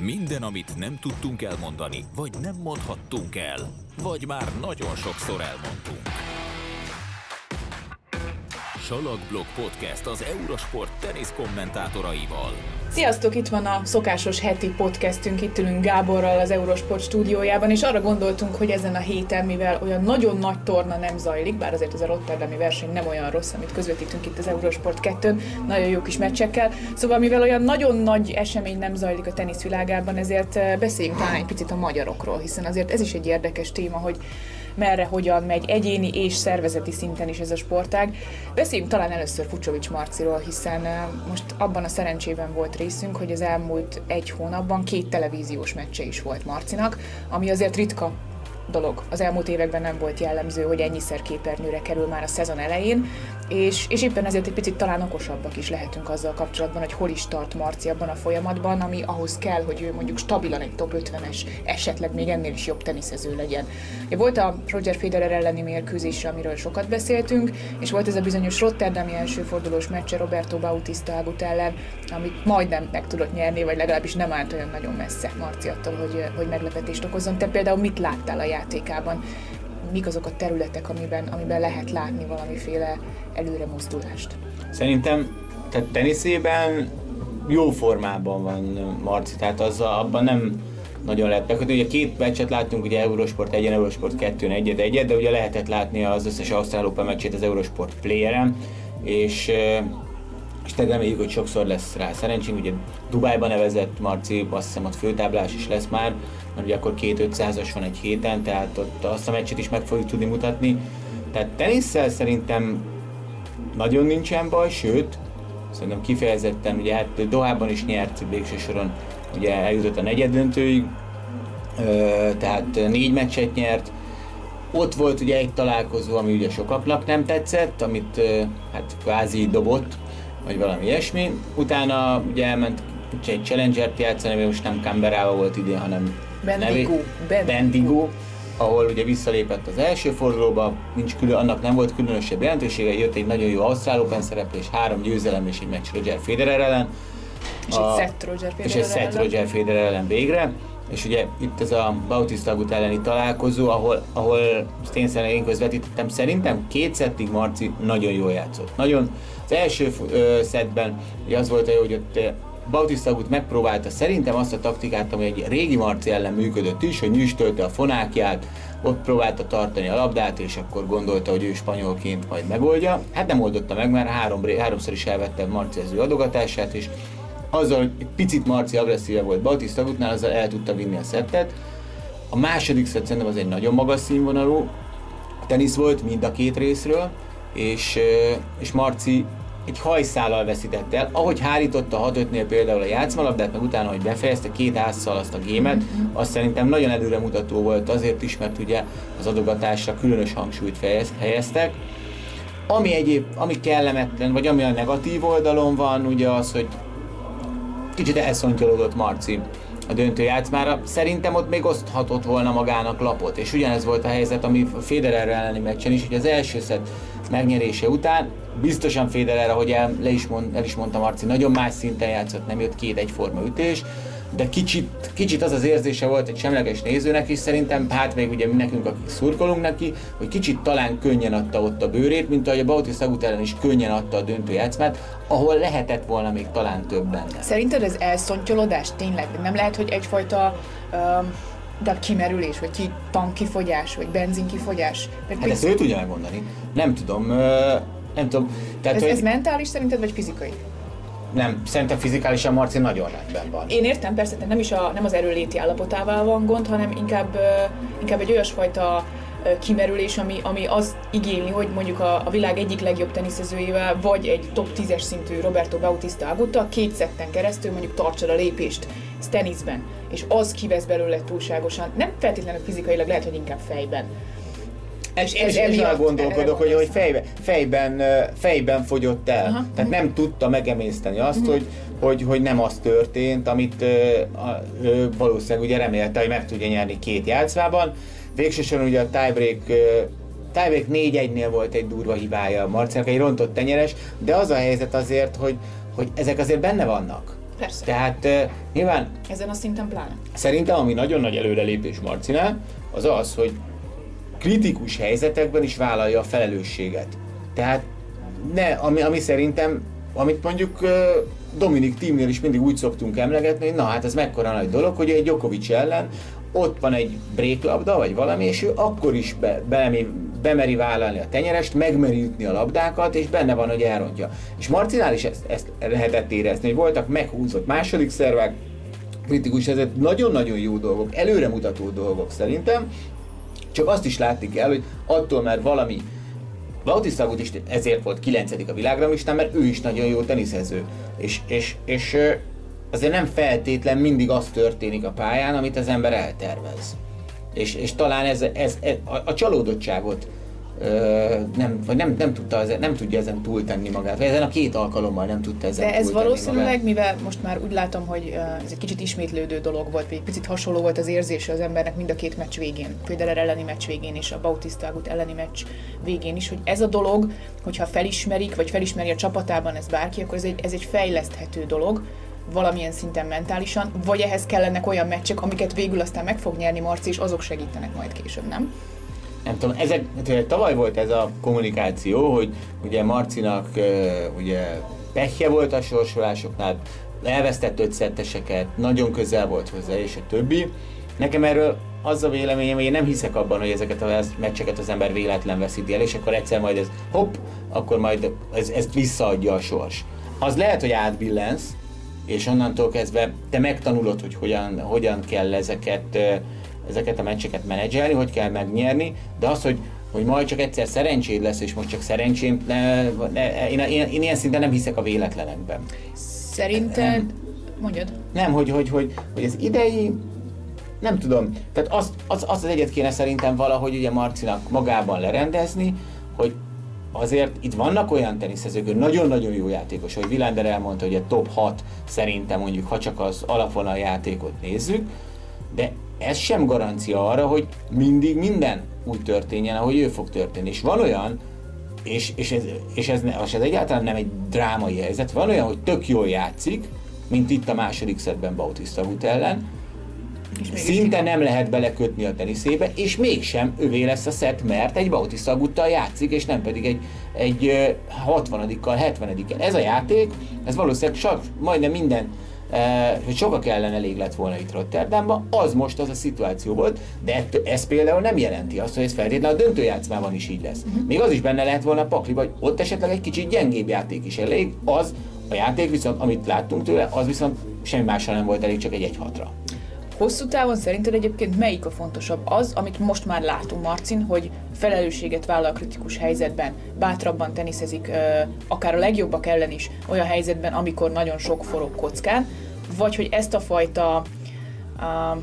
Minden, amit nem tudtunk elmondani, vagy nem mondhattunk el, vagy már nagyon sokszor elmondtunk. Salakblog Podcast az Eurosport tenisz kommentátoraival. Sziasztok, itt van a szokásos heti podcastünk, itt ülünk Gáborral az Eurosport stúdiójában, és arra gondoltunk, hogy ezen a héten, mivel olyan nagyon nagy torna nem zajlik, bár azért az a Rotterdami verseny nem olyan rossz, amit közvetítünk itt az Eurosport 2 nagyon jó kis meccsekkel, szóval mivel olyan nagyon nagy esemény nem zajlik a teniszvilágában, ezért eh, beszéljünk talán egy picit a magyarokról, hiszen azért ez is egy érdekes téma, hogy merre, hogyan megy egyéni és szervezeti szinten is ez a sportág. Beszéljünk talán először Fucsovics Marciról, hiszen eh, most abban a szerencsében volt részünk, hogy az elmúlt egy hónapban két televíziós meccse is volt Marcinak, ami azért ritka dolog. Az elmúlt években nem volt jellemző, hogy ennyiszer képernyőre kerül már a szezon elején, és, és éppen ezért egy picit talán okosabbak is lehetünk azzal kapcsolatban, hogy hol is tart Marci abban a folyamatban, ami ahhoz kell, hogy ő mondjuk stabilan egy top 50-es, esetleg még ennél is jobb teniszező legyen. Volt a Roger Federer elleni mérkőzés, amiről sokat beszéltünk, és volt ez a bizonyos Rotterdami elsőfordulós meccse Roberto Bautista Agut ellen, amit majdnem meg tudott nyerni, vagy legalábbis nem állt olyan nagyon messze Marci attól, hogy, hogy meglepetést okozzon. Te például mit láttál a játékában? Mik azok a területek, amiben, amiben lehet látni valamiféle előre mozdulást? Szerintem tehát teniszében jó formában van Marci, tehát az abban nem nagyon lehet megkötni. Ugye két meccset láttunk, ugye Eurosport 1 Eurosport 2 1 1 de ugye lehetett látni az összes Ausztrál Open meccsét az Eurosport Player-en, és és te reméljük, hogy sokszor lesz rá szerencsénk. Ugye Dubájban nevezett Marci, azt hiszem ott főtáblás is lesz már, mert ugye akkor két 500-as van egy héten, tehát ott azt a meccset is meg fogjuk tudni mutatni. Tehát tenisszel szerintem nagyon nincsen baj, sőt, szerintem kifejezetten, ugye hát Dohában is nyert végső soron, ugye eljutott a negyedöntőig, tehát négy meccset nyert, ott volt ugye egy találkozó, ami ugye sokaknak nem tetszett, amit hát kvázi dobott, vagy valami ilyesmi. Utána ugye elment egy Challenger-t játszani, ami most nem Canberra volt idén, hanem Bendigo. Nevé, Bendigo, ahol ugye visszalépett az első fordulóba, nincs külön, annak nem volt különösebb jelentősége, jött egy nagyon jó Ausztrál Open szereplés, három győzelem és egy meccs Roger Federer ellen. És a, egy set Roger Federer És egy set Roger Federer ellen végre. És ugye itt ez a Bautista Agut elleni találkozó, ahol, ahol én szerintem én közvetítettem, szerintem két szettig Marci nagyon jól játszott. Nagyon, az első ö, szettben az volt, hogy ott Bautista Agut megpróbálta szerintem azt a taktikát, ami egy régi Marci ellen működött is, hogy nyüstölte a fonákját, ott próbálta tartani a labdát, és akkor gondolta, hogy ő spanyolként majd megoldja. Hát nem oldotta meg, mert három, háromszor is elvette Marci az ő adogatását, és azzal, hogy egy picit Marci agresszíve volt Bautista Agutnál, azzal el tudta vinni a szettet. A második szett szerintem az egy nagyon magas színvonalú tenisz volt mind a két részről, és, és Marci egy hajszállal veszített el. Ahogy hárította a 6-5-nél például a játszmalabdát, meg utána, hogy befejezte két ásszal azt a gémet, azt szerintem nagyon előremutató volt azért is, mert ugye az adogatásra különös hangsúlyt fejez, helyeztek. Ami egyéb, ami kellemetlen, vagy ami a negatív oldalon van, ugye az, hogy kicsit elszontyolódott Marci a döntő játszmára. Szerintem ott még oszthatott volna magának lapot, és ugyanez volt a helyzet, ami Federer elleni meccsen is, hogy az első szett megnyerése után biztosan Federer, ahogy el, le is mond, el is mondta Marci, nagyon más szinten játszott, nem jött két egyforma ütés, de kicsit, kicsit az az érzése volt egy semleges nézőnek is szerintem, hát még ugye nekünk, akik szurkolunk neki, hogy kicsit talán könnyen adta ott a bőrét, mint ahogy a Bautista ellen is könnyen adta a döntő játszmát, ahol lehetett volna még talán több benne. Szerinted ez elszontyolódás tényleg? Nem lehet, hogy egyfajta um, de kimerülés, vagy ki, tankifogyás, vagy benzinkifogyás? Mert hát ezt ő tudja megmondani. Nem tudom, nem tudom. Tehát, ez, hogy... ez mentális szerinted, vagy fizikai? nem, szerintem fizikálisan Marci nagyon rendben van. Én értem, persze, nem is a, nem az erőléti állapotával van gond, hanem inkább, inkább egy olyasfajta kimerülés, ami, ami az igényli, hogy mondjuk a, a világ egyik legjobb teniszezőjével, vagy egy top 10-es szintű Roberto Bautista Agutta két szetten keresztül mondjuk tartsad a lépést teniszben, és az kivesz belőle túlságosan, nem feltétlenül fizikailag, lehet, hogy inkább fejben és ez, ez emiatt gondolkodok, hogy, hogy fejben, fejben, fejben fogyott el. Aha. Tehát nem tudta megemészteni azt, uh-huh. hogy, hogy, hogy nem az történt, amit uh, uh, valószínűleg ugye remélte, hogy meg tudja nyerni két játszmában. Végsősorban ugye a tiebreak tiebreak 4-1-nél volt egy durva hibája a Marcinak, egy rontott tenyeres, de az a helyzet azért, hogy, hogy ezek azért benne vannak Persze. Tehát uh, nyilván Ezen a szinten pláne. szerintem ami nagyon nagy előrelépés Marcinál, az az, hogy kritikus helyzetekben is vállalja a felelősséget. Tehát ne, ami, ami szerintem, amit mondjuk Dominik Timnél is mindig úgy szoktunk emlegetni, hogy na hát ez mekkora nagy dolog, hogy egy Djokovic ellen ott van egy bréklabda, vagy valami, és ő akkor is be, be, bemeri vállalni a tenyerest, megmeri ütni a labdákat, és benne van, hogy elrontja. És Marcinál is ezt, ezt lehetett érezni, hogy voltak meghúzott második szervek, kritikus, ezek nagyon-nagyon jó dolgok, előremutató dolgok szerintem, csak azt is látni kell, hogy attól, mert valami Bautista is ezért volt 9. a világranglistán, mert ő is nagyon jó teniszező. És, és, és azért nem feltétlen mindig az történik a pályán, amit az ember eltervez. És, és talán ez, ez, ez a, a csalódottságot nem, vagy nem, nem, tudta, nem tudja ezen túltenni magát, vagy ezen a két alkalommal nem tudta ezen De ez valószínűleg, magát. mivel most már úgy látom, hogy ez egy kicsit ismétlődő dolog volt, vagy egy picit hasonló volt az érzése az embernek mind a két meccs végén, Federer elleni meccs végén és a Bautista Agut elleni meccs végén is, hogy ez a dolog, hogyha felismerik, vagy felismeri a csapatában ez bárki, akkor ez egy, ez egy fejleszthető dolog, valamilyen szinten mentálisan, vagy ehhez kellenek olyan meccsek, amiket végül aztán meg fog nyerni Marci, és azok segítenek majd később, nem? Nem tudom, ezek, hát, tavaly volt ez a kommunikáció, hogy ugye Marcinak ugye pehje volt a sorsolásoknál, elvesztett ötszetteseket, nagyon közel volt hozzá, és a többi. Nekem erről az a véleményem, hogy én nem hiszek abban, hogy ezeket a meccseket az ember véletlen veszíti el, és akkor egyszer majd ez hopp, akkor majd ez, ezt visszaadja a sors. Az lehet, hogy átbillensz, és onnantól kezdve te megtanulod, hogy hogyan, hogyan kell ezeket, ezeket a meccseket menedzselni, hogy kell megnyerni, de az, hogy hogy majd csak egyszer szerencséd lesz, és most csak szerencsém, ne, ne, én, én, én ilyen szinten nem hiszek a véletlenekben. Szerinted, mondjad. Nem, hogy, hogy, hogy, hogy az idei, nem tudom, tehát az, az, az az egyet kéne szerintem valahogy ugye Marcinak magában lerendezni, hogy azért itt vannak olyan teniszezők, nagyon-nagyon jó játékos, hogy Villander elmondta, hogy a top 6 szerintem mondjuk, ha csak az alapvonal játékot nézzük, de ez sem garancia arra, hogy mindig minden úgy történjen, ahogy ő fog történni. És van olyan, és, és, ez, és ez, ez egyáltalán nem egy drámai helyzet, van olyan, hogy tök jól játszik, mint itt a második szedben Bautista Gut ellen, Szinte nem lehet belekötni a teniszébe, és mégsem övé lesz a szett, mert egy Bautista Guttal játszik, és nem pedig egy, egy 60-kal, 70-kel. Ez a játék, ez valószínűleg sok, majdnem minden hogy sokak ellen elég lett volna itt Rotterdamban, az most az a szituáció volt, de ez például nem jelenti azt, hogy ez feltétlenül a döntőjátszmában is így lesz. Uh-huh. Még az is benne lehet volna a pakli, vagy ott esetleg egy kicsit gyengébb játék is elég, az a játék viszont, amit láttunk tőle, az viszont semmi másra nem volt elég, csak egy 1 6 Hosszú távon szerinted egyébként melyik a fontosabb? Az, amit most már látunk Marcin, hogy felelősséget vállal kritikus helyzetben, bátrabban teniszezik, akár a legjobbak ellen is, olyan helyzetben, amikor nagyon sok forog kockán, vagy hogy ezt a fajta uh,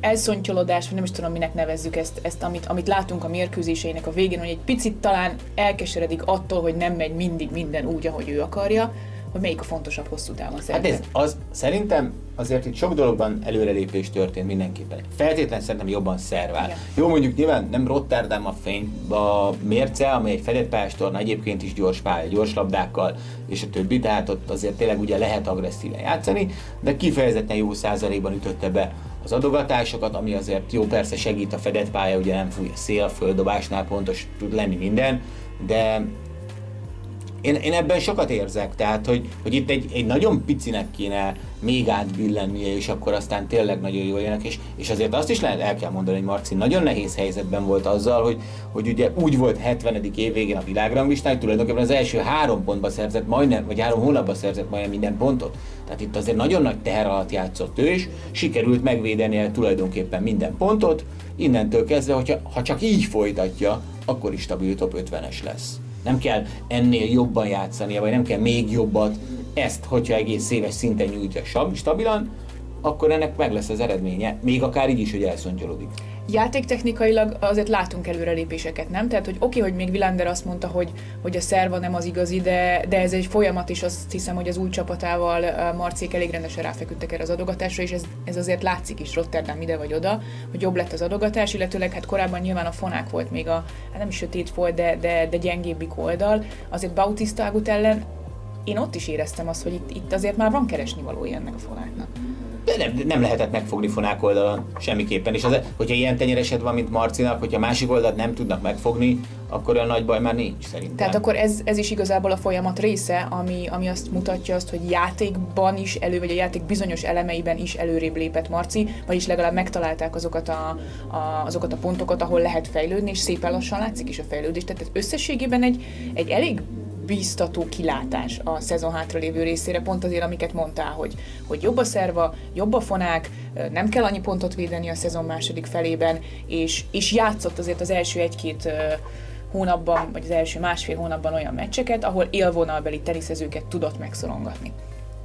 elszontyolodás, vagy nem is tudom, minek nevezzük ezt, ezt amit, amit látunk a mérkőzéseinek a végén, hogy egy picit talán elkeseredik attól, hogy nem megy mindig minden úgy, ahogy ő akarja, hogy melyik a fontosabb hosszú távon szerintem? Hát ez, az, szerintem azért itt sok dologban előrelépés történt mindenképpen. Feltétlenül szerintem jobban szervál. Igen. Jó, mondjuk nyilván nem Rotterdam a fény, a mérce, amely egy fedett pályás torna, egyébként is gyors pálya, gyors labdákkal és a többi, tehát ott azért tényleg ugye lehet agresszíven játszani, de kifejezetten jó százalékban ütötte be az adogatásokat, ami azért jó, persze segít a fedett pálya, ugye nem fúj a szél, földobásnál pontos tud lenni minden, de én, én ebben sokat érzek, tehát hogy, hogy itt egy, egy nagyon picinek kéne még átbillennie, és akkor aztán tényleg nagyon jól jönnek, és, és azért azt is lehet, el kell mondani, hogy Marci nagyon nehéz helyzetben volt azzal, hogy, hogy ugye úgy volt 70. év végén a világranglistán, hogy tulajdonképpen az első három pontba szerzett majdnem, vagy három hónapban szerzett majdnem minden pontot. Tehát itt azért nagyon nagy teher alatt játszott ő, és sikerült megvédenie tulajdonképpen minden pontot, innentől kezdve, hogyha, ha csak így folytatja, akkor is stabil top 50-es lesz nem kell ennél jobban játszania, vagy nem kell még jobbat, ezt, hogyha egész éves szinten nyújtja stabilan, akkor ennek meg lesz az eredménye, még akár így is, hogy elszontyolodik. Játéktechnikailag azért látunk előrelépéseket, nem? Tehát, hogy oké, okay, hogy még Villander azt mondta, hogy, hogy a szerva nem az igazi, de, de ez egy folyamat, és azt hiszem, hogy az új csapatával Marcék elég rendesen ráfeküdtek erre az adogatásra, és ez, ez azért látszik is Rotterdam ide vagy oda, hogy jobb lett az adogatás, illetőleg hát korábban nyilván a fonák volt még a, hát nem is sötét volt, de, de, de gyengébbik oldal. Azért Bautista ellen én ott is éreztem azt, hogy itt, itt azért már van keresni valója ennek a fonáknak. De nem, nem lehetett megfogni fonák oldalon semmiképpen. És az, hogyha ilyen tenyeresed van, mint Marcinak, hogyha másik oldalt nem tudnak megfogni, akkor olyan nagy baj már nincs szerintem. Tehát akkor ez, ez is igazából a folyamat része, ami, ami azt mutatja azt, hogy játékban is elő, vagy a játék bizonyos elemeiben is előrébb lépett Marci, vagyis legalább megtalálták azokat a, a, azokat a pontokat, ahol lehet fejlődni, és szépen lassan látszik is a fejlődés. Tehát ez összességében egy, egy elég biztató kilátás a szezon hátralévő részére, pont azért, amiket mondtál, hogy, hogy jobb a szerva, jobb a fonák, nem kell annyi pontot védeni a szezon második felében, és, és játszott azért az első egy-két hónapban, vagy az első másfél hónapban olyan meccseket, ahol élvonalbeli teniszezőket tudott megszorongatni.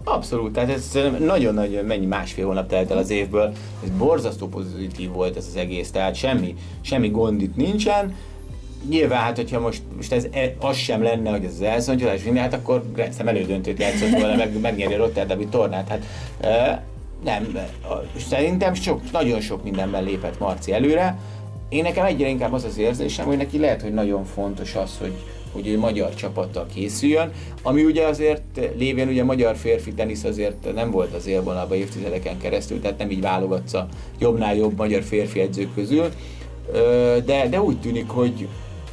Abszolút, tehát ez nagyon-nagyon mennyi másfél hónap telt el az évből, ez borzasztó pozitív volt ez az egész, tehát semmi, semmi gond itt nincsen, nyilván, hát hogyha most, most ez, e, az sem lenne, hogy ez az elszontyolás minden, hát akkor Grenzem elődöntőt játszott volna, meg, megnyeri a Rotterdami tornát. Hát, e, nem, szerintem sok, nagyon sok mindenben lépett Marci előre. Én nekem egyre inkább az az érzésem, hogy neki lehet, hogy nagyon fontos az, hogy, hogy ő magyar csapattal készüljön, ami ugye azért lévén ugye magyar férfi tenisz azért nem volt az élvonalban évtizedeken keresztül, tehát nem így válogatsz a jobbnál jobb magyar férfi edzők közül, de, de úgy tűnik, hogy,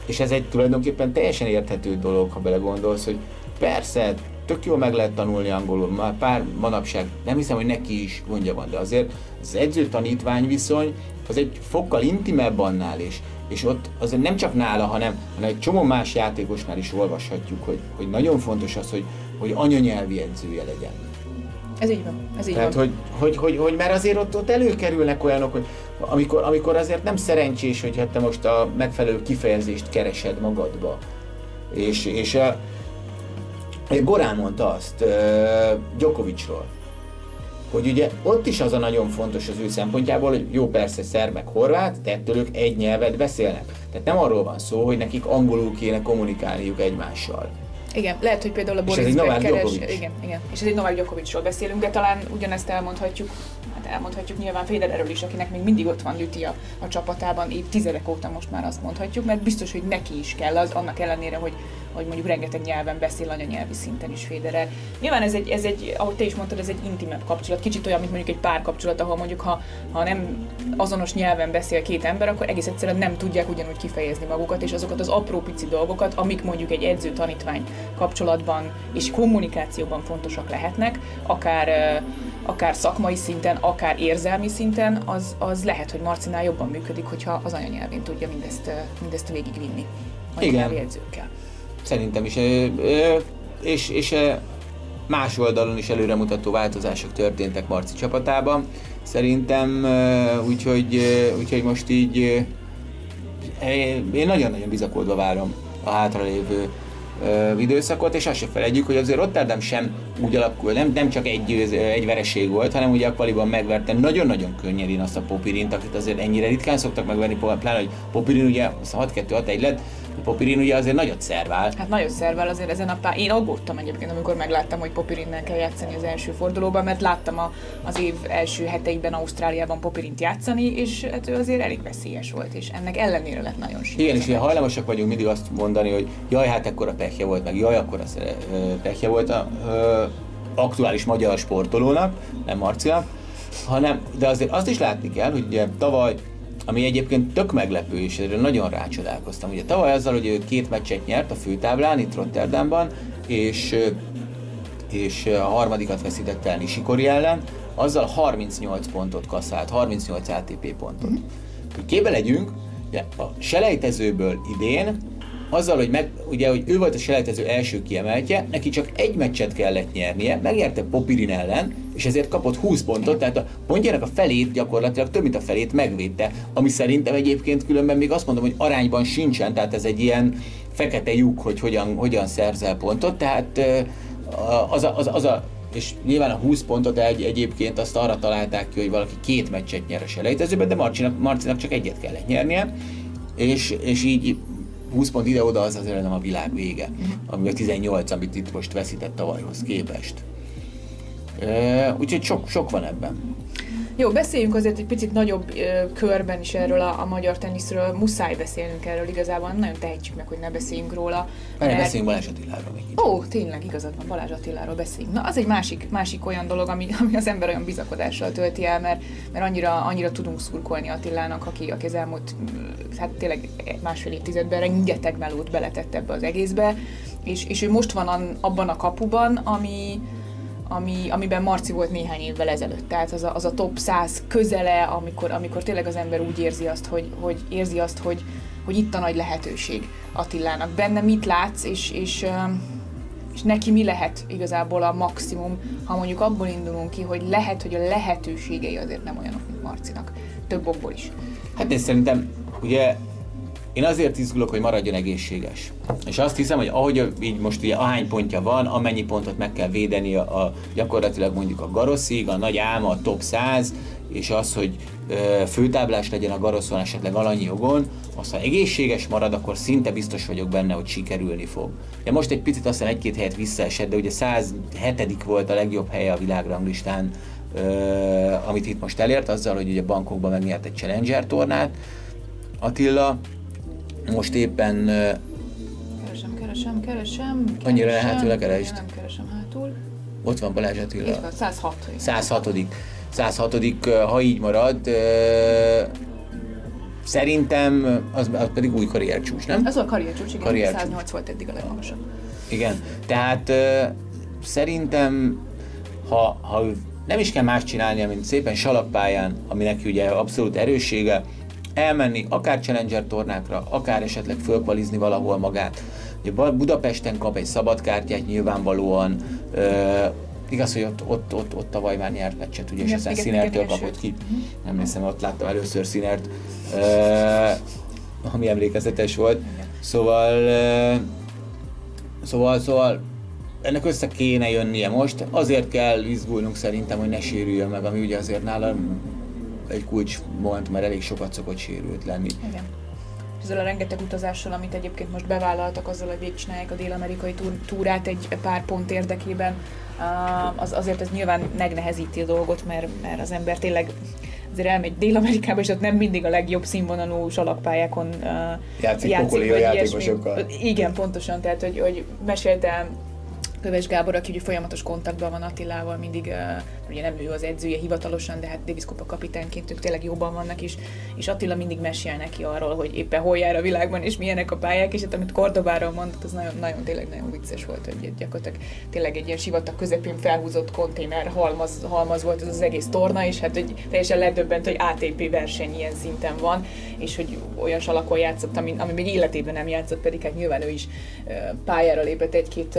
és ez egy tulajdonképpen teljesen érthető dolog, ha belegondolsz, hogy persze, tök jól meg lehet tanulni angolul, már pár manapság, nem hiszem, hogy neki is gondja van, de azért az edző-tanítvány viszony az egy fokkal intimebb annál is, és ott azért nem csak nála, hanem, hanem egy csomó más játékosnál is olvashatjuk, hogy, hogy nagyon fontos az, hogy, hogy anyanyelvi edzője legyen. Ez így van, ez így Tehát, van. Hogy, hogy, hogy, hogy, mert azért ott, ott előkerülnek olyanok, hogy amikor, amikor azért nem szerencsés, hogy hát te most a megfelelő kifejezést keresed magadba. És, és a, Gorán mondta azt Djokovicról, hogy ugye ott is az a nagyon fontos az ő szempontjából, hogy jó persze szerb meg horvát, de ettől ők egy nyelvet beszélnek. Tehát nem arról van szó, hogy nekik angolul kéne kommunikálniuk egymással. Igen, lehet, hogy például a Boris keres, igen, igen, és ez egy Novák Djokovicról beszélünk, de talán ugyanezt elmondhatjuk elmondhatjuk nyilván Federerről is, akinek még mindig ott van Lüti a, a csapatában, évtizedek óta most már azt mondhatjuk, mert biztos, hogy neki is kell az, annak ellenére, hogy, hogy mondjuk rengeteg nyelven beszél anyanyelvi szinten is Federer. Nyilván ez egy, ez egy, ahogy te is mondtad, ez egy intimebb kapcsolat, kicsit olyan, mint mondjuk egy párkapcsolat, ahol mondjuk ha, ha nem azonos nyelven beszél két ember, akkor egész egyszerűen nem tudják ugyanúgy kifejezni magukat, és azokat az apró pici dolgokat, amik mondjuk egy edző-tanítvány kapcsolatban és kommunikációban fontosak lehetnek, akár, akár szakmai szinten, akár érzelmi szinten, az, az lehet, hogy Marcinál jobban működik, hogyha az anyanyelvén tudja mindezt, mindezt végigvinni. Igen. Edzőkkel. Szerintem is. És, és más oldalon is előremutató változások történtek Marci csapatában. Szerintem úgyhogy, úgyhogy most így én nagyon-nagyon bizakodva várom a hátralévő időszakot, és azt se felejtjük, hogy azért Rotterdam sem úgy alakul, nem, nem csak egy, egy vereség volt, hanem ugye a kvaliban megverte nagyon-nagyon könnyedén azt a Popirint, akit azért ennyire ritkán szoktak megverni, pláne, hogy Popirin ugye 6-2-6-1 lett, Popirin ugye azért nagyot szervál. Hát nagyot szervál azért ezen a pár. Én aggódtam egyébként, amikor megláttam, hogy Popirinnel kell játszani az első fordulóban, mert láttam a, az év első heteiben Ausztráliában Popirint játszani, és hát ő azért elég veszélyes volt, és ennek ellenére lett nagyon sikeres. Igen, és ilyen hajlamosak vagyunk mindig azt mondani, hogy jaj, hát akkor a pehje volt, meg jaj, akkor a pehje volt a ö, aktuális magyar sportolónak, nem Marcinak, hanem, de azért azt is látni kell, hogy ugye tavaly ami egyébként tök meglepő, és erre nagyon rácsodálkoztam. Ugye tavaly azzal, hogy ő két meccset nyert a főtáblán, itt Rotterdamban, és, és a harmadikat veszítette el Nishikori ellen, azzal 38 pontot kaszált, 38 ATP pontot. Mm. Képbe legyünk, ugye a selejtezőből idén azzal, hogy, meg, ugye, hogy ő volt a selejtező első kiemeltje, neki csak egy meccset kellett nyernie, megnyerte Popirin ellen, és ezért kapott 20 pontot, tehát a pontjának a felét gyakorlatilag több mint a felét megvédte, ami szerintem egyébként különben még azt mondom, hogy arányban sincsen, tehát ez egy ilyen fekete lyuk, hogy hogyan, hogyan szerzel pontot, tehát az a, az, az a és nyilván a 20 pontot egy, egyébként azt arra találták ki, hogy valaki két meccset nyer a selejtezőben, de Marcinak, Marcinak csak egyet kellett nyernie, és, és így 20 pont ide-oda az azért nem a világ vége, ami a 18, amit itt most veszített tavalyhoz képest. Úgyhogy sok, sok van ebben. Jó, beszéljünk azért egy picit nagyobb ö, körben is erről a, a magyar teniszről. Muszáj beszélnünk erről igazából, nagyon tehetjük meg, hogy ne beszéljünk róla. Mert... Beszéljünk Balázs Attiláról még Ó, tényleg, igazad van, Balázs Attiláról beszéljünk. Na, az egy másik, másik olyan dolog, ami, ami az ember olyan bizakodással tölti el, mert, mert annyira, annyira tudunk szurkolni Attilának, aki, aki az elmúlt, hát tényleg másfél évtizedben rengeteg melót beletett ebbe az egészbe, és, és ő most van abban a kapuban, ami, ami, amiben Marci volt néhány évvel ezelőtt. Tehát az a, az a top 100 közele, amikor, amikor tényleg az ember úgy érzi azt, hogy, hogy érzi azt, hogy, hogy itt a nagy lehetőség Attilának. Benne mit látsz, és, és, és neki mi lehet igazából a maximum, ha mondjuk abból indulunk ki, hogy lehet, hogy a lehetőségei azért nem olyanok, mint Marcinak. Több okból is. Hát én szerintem, ugye én azért izgulok, hogy maradjon egészséges. És azt hiszem, hogy ahogy így most ugye ahány pontja van, amennyi pontot meg kell védeni a, a gyakorlatilag mondjuk a Garoszig, a nagy álma, a top 100, és az, hogy ö, főtáblás legyen a Garoszon esetleg alanyi jogon, az ha egészséges marad, akkor szinte biztos vagyok benne, hogy sikerülni fog. De most egy picit aztán egy-két helyet visszaesett, de ugye 107. volt a legjobb helye a világranglistán, ö, amit itt most elért, azzal, hogy ugye bankokban megnyert egy Challenger tornát. Attila, most éppen... Keresem, keresem, keresem. Annyira hátul lekeresd. Nem keresem hátul. Ott van Balázs Attila. Itt van, 106. 106. 106. ha így marad, szerintem az, az pedig új karriercsúcs, nem? Ez a karriercsúcs, igen, karriercsúcs. 108 volt eddig a legmagasabb. Igen, tehát szerintem, ha, ha nem is kell más csinálnia, mint szépen salakpályán, ami neki ugye abszolút erőssége, elmenni akár Challenger tornákra, akár esetleg fölkvalizni valahol magát. Ugye Budapesten kap egy szabadkártyát nyilvánvalóan, igaz, hogy ott, ott, ott, ott tavaly már nyert meccset, ugye, és aztán Színertől kapott ki. Nem hiszem, ott láttam először Színert, ami emlékezetes volt. Szóval, szóval, szóval ennek össze kéne jönnie most. Azért kell izgulnunk szerintem, hogy ne sérüljön meg, ami ugye azért nála egy kulcs moment, mert elég sokat szokott sérült lenni. Igen. Ezzel a rengeteg utazással, amit egyébként most bevállaltak, azzal, hogy végigcsinálják a dél-amerikai túrát egy pár pont érdekében, az, azért ez nyilván megnehezíti a dolgot, mert, mert az ember tényleg azért elmegy Dél-Amerikába, és ott nem mindig a legjobb színvonalú salakpályákon uh, játszik, játszik vagy játékosokkal. Igen, pontosan, tehát hogy, hogy meséltem Köves Gábor, aki ugye folyamatos kontaktban van Attilával, mindig, uh, ugye nem ő az edzője hivatalosan, de hát Davis Kupa kapitányként ők tényleg jobban vannak is, és Attila mindig mesél neki arról, hogy éppen hol jár a világban, és milyenek a pályák, és hát amit Kordobáról mondott, az nagyon, nagyon tényleg nagyon vicces volt, hogy gyakorlatilag tényleg egy ilyen sivatag közepén felhúzott konténer halmaz, halmaz volt ez az egész torna, és hát hogy teljesen ledöbbent, hogy ATP verseny ilyen szinten van, és hogy olyan salakon játszott, ami, ami még életében nem játszott, pedig hát nyilván ő is pályára lépett egy-két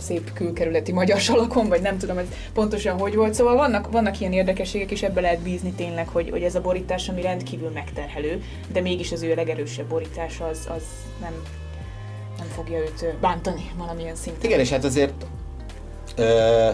szép külkerületi magyar salakon, vagy nem tudom, ez pontosan hogy volt. Szóval vannak, vannak ilyen érdekességek, és ebbe lehet bízni tényleg, hogy, hogy ez a borítás, ami rendkívül megterhelő, de mégis az ő legerősebb borítás az, az nem, nem fogja őt bántani valamilyen szinten. Igen, és hát azért ö,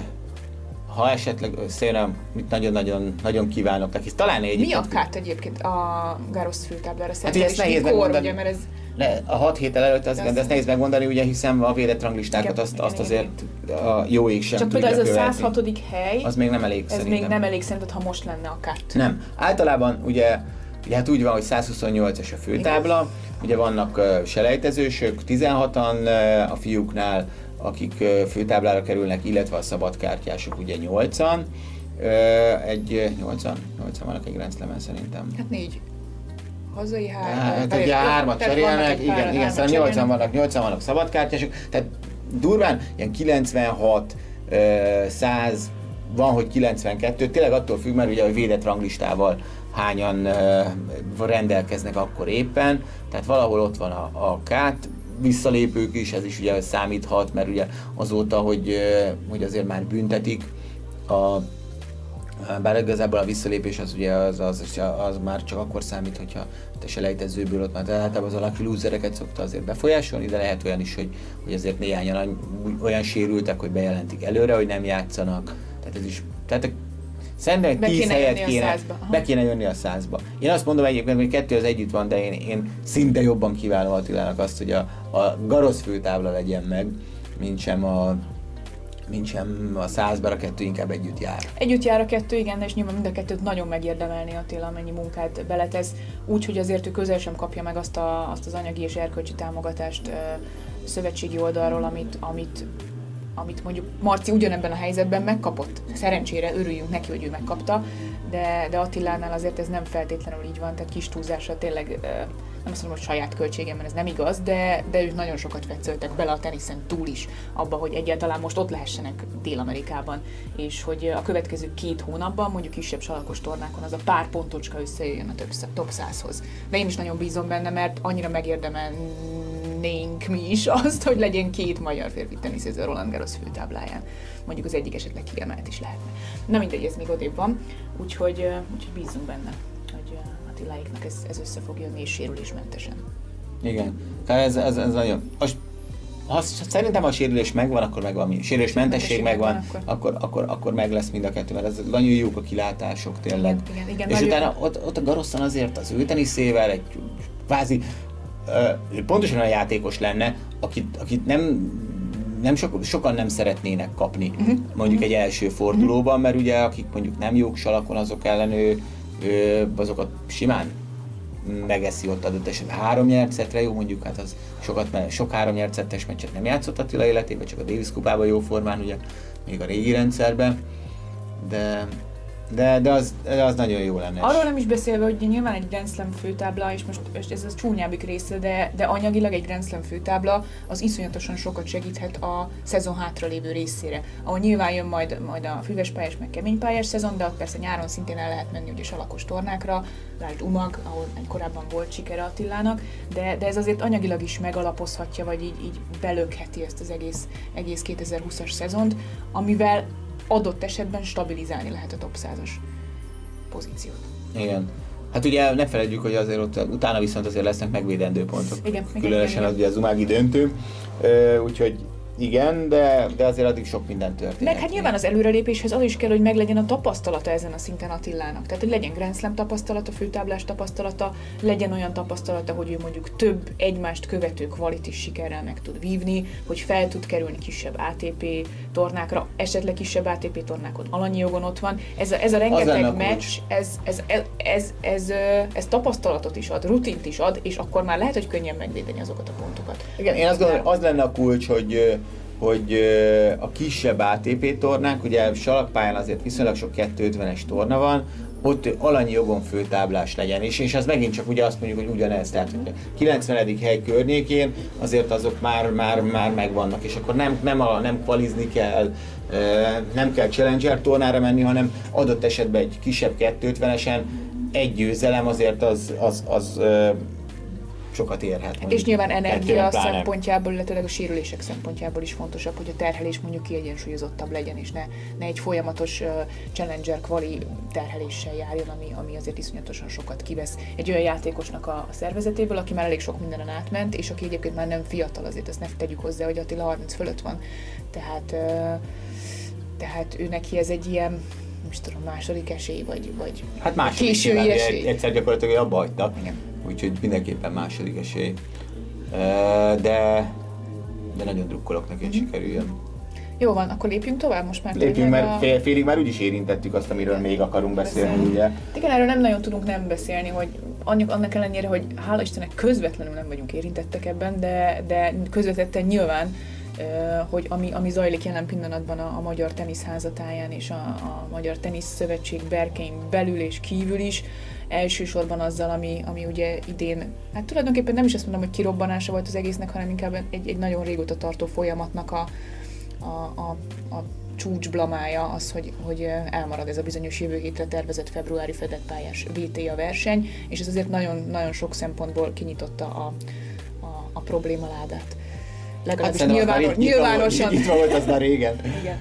ha esetleg összejön, mit nagyon-nagyon nagyon kívánok neki. Talán egy. Mi a kárt egyébként a Garosz fültáblára Hát, ezt nehéz megmondani. Ugye, mert ez ne, a hat héttel előtt az, de ezt nehéz megmondani, ugye, hiszen a védett ranglistákat azt, azt azért a jó ég sem Csak például ez a 106. hely, az még nem elég ez szerintem. még nem elég szerinted, ha most lenne a kárt. Nem. Általában ugye Ugye hát úgy van, hogy 128-as a főtábla, Igen. ugye vannak uh, selejtezősök, 16-an uh, a fiúknál, akik uh, főtáblára kerülnek, illetve a szabadkártyások ugye 8-an. Uh, egy 80, 80 vannak egy Grand szerintem. Hát négy hazai hár... Hát ugye hármat cserélnek, igen, igen, szóval 80 vannak, 80 vannak szabadkártyások, tehát durván ilyen 96, 100, van, hogy 92, tényleg attól függ, mert ugye a védett ranglistával hányan rendelkeznek akkor éppen, tehát valahol ott van a, a kát, visszalépők is, ez is ugye számíthat, mert ugye azóta, hogy, hogy azért már büntetik a bár igazából a visszalépés az ugye az, az, az, már csak akkor számít, hogyha te selejtezőből ott már általában az a lucky losereket szokta azért befolyásolni, de lehet olyan is, hogy, hogy azért néhányan olyan sérültek, hogy bejelentik előre, hogy nem játszanak. Tehát ez is, tehát Szerintem egy 10 helyet kéne, be kéne jönni a százba. Én azt mondom egyébként, hogy kettő az együtt van, de én, én szinte jobban kívánom Attilának azt, hogy a, a Garosz főtábla legyen meg, mint sem a mint sem a százban, a kettő inkább együtt jár. Együtt jár a kettő, igen, és nyilván mind a kettőt nagyon megérdemelni Attila, amennyi munkát beletesz, úgyhogy azért ő közel sem kapja meg azt, a, azt az anyagi és erkölcsi támogatást ö, szövetségi oldalról, amit, amit amit mondjuk Marci ugyanebben a helyzetben megkapott. Szerencsére örüljünk neki, hogy ő megkapta, de, de Attilánál azért ez nem feltétlenül így van, tehát kis túlzásra tényleg nem azt mondom, hogy saját költségem, mert ez nem igaz, de, de ők nagyon sokat fetszöltek bele a teniszen túl is, abba, hogy egyáltalán most ott lehessenek Dél-Amerikában, és hogy a következő két hónapban, mondjuk kisebb salakos tornákon az a pár pontocska összejöjjön a top 100-hoz. De én is nagyon bízom benne, mert annyira megérdemelnénk mi is azt, hogy legyen két magyar férfi teniszező Roland Garros főtábláján. Mondjuk az egyik esetleg kiemelt is lehetne. Na mindegy, ez még odébb van, úgyhogy, úgyhogy bízunk benne. Attiláiknak ez, ez össze fog jönni, és sérülésmentesen. Igen, tehát ez, ez, ez nagyon... Most, ha szerintem a sérülés megvan, akkor megvan mi. Sérülésmentesség megvan, akkor. Akkor, akkor, akkor meg lesz mind a kettő, mert ez nagyon jók a kilátások tényleg. Igen, igen, és utána ott, ott a Garosztan azért az ő teniszével egy kvázi uh, pontosan olyan játékos lenne, akit, akit nem nem so, sokan nem szeretnének kapni uh-huh. mondjuk uh-huh. egy első fordulóban, mert ugye akik mondjuk nem jók salakon, azok ellen ő azokat simán megeszi ott adott esetben három nyert jó mondjuk, hát az sokat, mert sok három nyert meccset nem játszott Attila életében, csak a Davis kupában jó formán, ugye, még a régi rendszerben, de de, de, az, de az nagyon jó lenne. Arról nem is beszélve, hogy nyilván egy Grand Slam főtábla, és most, most ez a csúnyábbik része, de, de anyagilag egy Grand Slam főtábla az iszonyatosan sokat segíthet a szezon hátralévő részére. Ahol nyilván jön majd, majd a füvespályás, meg keménypályás szezon, de ott persze nyáron szintén el lehet menni ugye salakos tornákra, lásd Umag, ahol korábban volt sikere Attilának, de, de ez azért anyagilag is megalapozhatja, vagy így, így belökheti ezt az egész, egész 2020-as szezont, amivel adott esetben stabilizálni lehet a top 100-as pozíciót. Igen. Hát ugye ne felejtjük, hogy azért ott utána viszont azért lesznek megvédendő pontok. Igen, Különösen igen, az ugye az umági döntő. Úgyhogy igen, de, de azért addig sok minden történik. Meg hát nyilván az előrelépéshez az is kell, hogy meglegyen a tapasztalata ezen a szinten Attilának. Tehát, hogy legyen Grand Slam tapasztalata, főtáblás tapasztalata, legyen olyan tapasztalata, hogy ő mondjuk több egymást követő kvalitis sikerrel meg tud vívni, hogy fel tud kerülni kisebb ATP tornákra, esetleg kisebb ATP tornákon alanyi jogon ott van. Ez a, ez a rengeteg meccs, ez, ez, ez, ez, ez, ez, tapasztalatot is ad, rutint is ad, és akkor már lehet, hogy könnyen megvédeni azokat a pontokat. Igen, én azt gondolom, az lenne a kulcs, hogy hogy a kisebb ATP tornák, ugye salakpályán azért viszonylag sok 250-es torna van, ott alanyi jogon főtáblás legyen, és, és az megint csak ugye azt mondjuk, hogy ugyanez, tehát hogy a 90. hely környékén azért azok már, már, már megvannak, és akkor nem, nem, a, nem kvalizni kell, nem kell Challenger tornára menni, hanem adott esetben egy kisebb 250-esen egy győzelem azért az, az, az, az sokat érhet. Mondjuk. És nyilván energia szempontjából, illetve a sérülések szempontjából is fontosabb, hogy a terhelés mondjuk kiegyensúlyozottabb legyen, és ne, ne egy folyamatos uh, challenger kvali terheléssel járjon, ami, ami azért iszonyatosan sokat kivesz egy olyan játékosnak a, a szervezetéből, aki már elég sok mindenen átment, és aki egyébként már nem fiatal, azért ezt ne tegyük hozzá, hogy Attila 30 fölött van. Tehát, uh, tehát ő neki ez egy ilyen is tudom, második esély, vagy, vagy hát második késői esély. Egyszer gyakorlatilag abba hagyta. Igen úgyhogy mindenképpen második esély. De, de nagyon drukkolok neki, hogy mm-hmm. sikerüljön. Jó van, akkor lépjünk tovább most már. Lépjünk, mert a... fél, félig már úgyis érintettük azt, amiről Igen. még akarunk beszélni, beszélni. ugye? Igen, erről nem nagyon tudunk nem beszélni, hogy annak, annak ellenére, hogy hála Istennek közvetlenül nem vagyunk érintettek ebben, de, de közvetetten nyilván hogy ami, ami zajlik jelen pillanatban a, a Magyar Tenisz házatáján és a, a Magyar Tenisz Szövetség berkein belül és kívül is, elsősorban azzal, ami, ami ugye idén, hát tulajdonképpen nem is azt mondom, hogy kirobbanása volt az egésznek, hanem inkább egy, egy nagyon régóta tartó folyamatnak a, a, a, a csúcsblamája az, hogy, hogy elmarad ez a bizonyos jövő hétre tervezett februári fedett pályás VTA verseny, és ez azért nagyon, nagyon sok szempontból kinyitotta a, a, a problémaládát. Legalábbis hát nyilvános, nyilvánosan. Itt volt az már régen. Igen.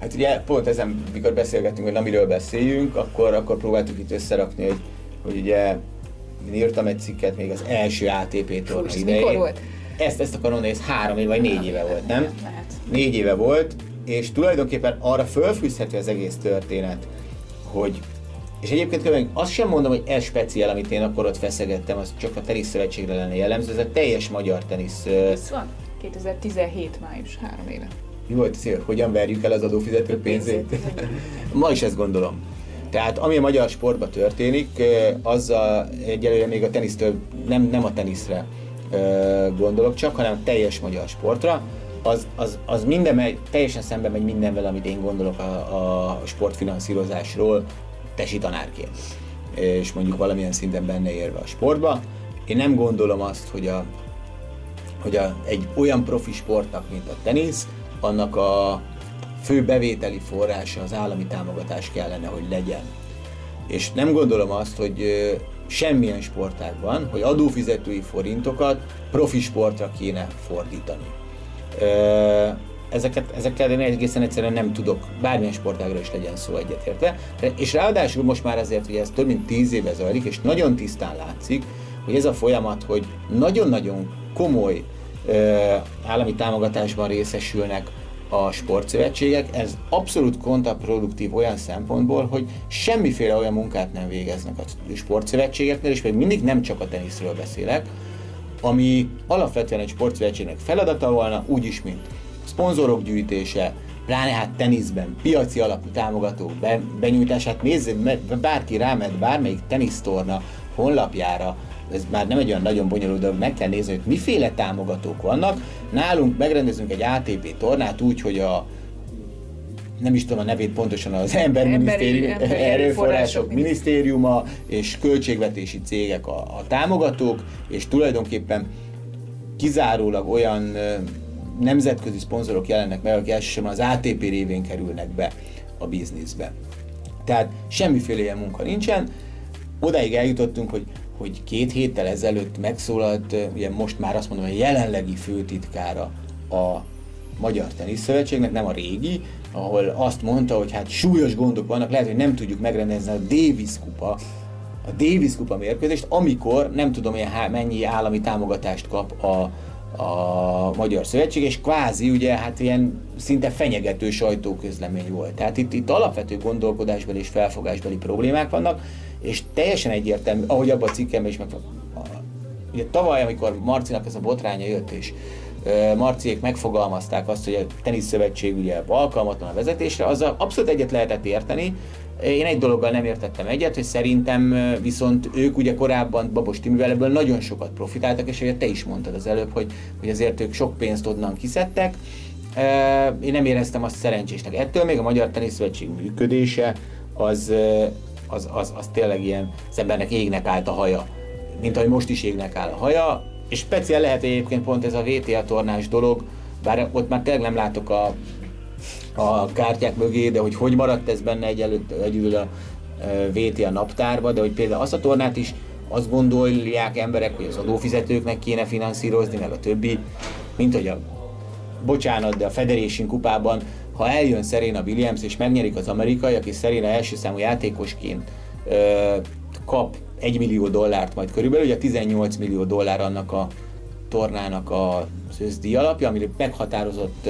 Hát ugye pont ezen, mikor beszélgettünk, hogy amiről beszéljünk, akkor, akkor próbáltuk itt összerakni, hogy hogy ugye én írtam egy cikket még az első ATP torna idején. Volt? Ezt, ezt akarom nézni, három év vagy négy éve volt, nem? Négy éve volt, és tulajdonképpen arra fölfűzhető az egész történet, hogy és egyébként különben azt sem mondom, hogy ez speciál, amit én akkor ott feszegettem, az csak a teniszszövetségre lenne jellemző, ez a teljes magyar tenisz. Ez van. 2017 május, három éve. mi volt az, hogy hogyan verjük el az adófizető pénzét? Ma is ezt gondolom. Tehát ami a magyar sportban történik, az a, egyelőre még a tenisztől, nem, nem a teniszre gondolok csak, hanem a teljes magyar sportra, az, az, az minden megy, teljesen szembe megy mindenvel, amit én gondolok a, a sportfinanszírozásról tesi tanárként, és mondjuk valamilyen szinten benne érve a sportba. Én nem gondolom azt, hogy, a, hogy a, egy olyan profi sportnak, mint a tenisz, annak a fő bevételi forrása az állami támogatás kellene, hogy legyen. És nem gondolom azt, hogy semmilyen sportágban, hogy adófizetői forintokat profi sportra kéne fordítani. Ezeket, ezekkel én egészen egyszerűen nem tudok, bármilyen sportágra is legyen szó egyetértve. És ráadásul most már azért, hogy ez több mint tíz éve zajlik, és nagyon tisztán látszik, hogy ez a folyamat, hogy nagyon-nagyon komoly állami támogatásban részesülnek a sportszövetségek, ez abszolút kontraproduktív olyan szempontból, hogy semmiféle olyan munkát nem végeznek a sportszövetségeknél, és még mindig nem csak a teniszről beszélek, ami alapvetően egy sportszövetségnek feladata volna, úgyis, mint szponzorok gyűjtése, pláne hát teniszben, piaci alapú támogatók be, benyújtását. Nézzük, bárki rámed bármelyik tenisztorna honlapjára, ez már nem egy olyan nagyon bonyolult dolog, meg kell nézni, hogy miféle támogatók vannak. Nálunk megrendezünk egy ATP tornát úgy, hogy a nem is tudom a nevét pontosan, az Emberminisztérium, Erőforrások Minisztériuma és költségvetési cégek a, a támogatók, és tulajdonképpen kizárólag olyan nemzetközi szponzorok jelennek meg, akik elsősorban az ATP révén kerülnek be a bizniszbe. Tehát semmiféle ilyen munka nincsen. Odáig eljutottunk, hogy hogy két héttel ezelőtt megszólalt, ugye most már azt mondom, a jelenlegi főtitkára a Magyar Teniszszövetségnek, nem a régi, ahol azt mondta, hogy hát súlyos gondok vannak, lehet, hogy nem tudjuk megrendezni a Davis kupa, a Davis kupa mérkőzést, amikor nem tudom, hogy mennyi állami támogatást kap a, a Magyar Szövetség, és kvázi ugye hát ilyen szinte fenyegető sajtóközlemény volt. Tehát itt, itt alapvető gondolkodásbeli és felfogásbeli problémák vannak, és teljesen egyértelmű, ahogy abban a cikkemben is meg Ugye tavaly, amikor Marcinak ez a botránya jött, és Marciék megfogalmazták azt, hogy a teniszszövetség ugye alkalmatlan a vezetésre, azzal abszolút egyet lehetett érteni. Én egy dologgal nem értettem egyet, hogy szerintem viszont ők ugye korábban Babos Timivel ebből nagyon sokat profitáltak, és ugye te is mondtad az előbb, hogy, hogy azért ők sok pénzt onnan kiszedtek. Én nem éreztem azt szerencsésnek. Ettől még a Magyar Teniszszövetség működése az az, az, az tényleg ilyen, az embernek égnek állt a haja. Mint ahogy most is égnek áll a haja, és speciál lehet egyébként pont ez a VTA tornás dolog, bár ott már tényleg nem látok a, a kártyák mögé, de hogy hogy maradt ez benne egyelőtt, egyedül a VTA naptárba, de hogy például azt a tornát is azt gondolják emberek, hogy az adófizetőknek kéne finanszírozni, meg a többi, mint hogy a bocsánat, de a Federation kupában ha eljön Serena Williams és megnyerik az amerikai, aki Serena első számú játékosként ö, kap 1 millió dollárt majd körülbelül, ugye 18 millió dollár annak a tornának az összdíj alapja, amire meghatározott,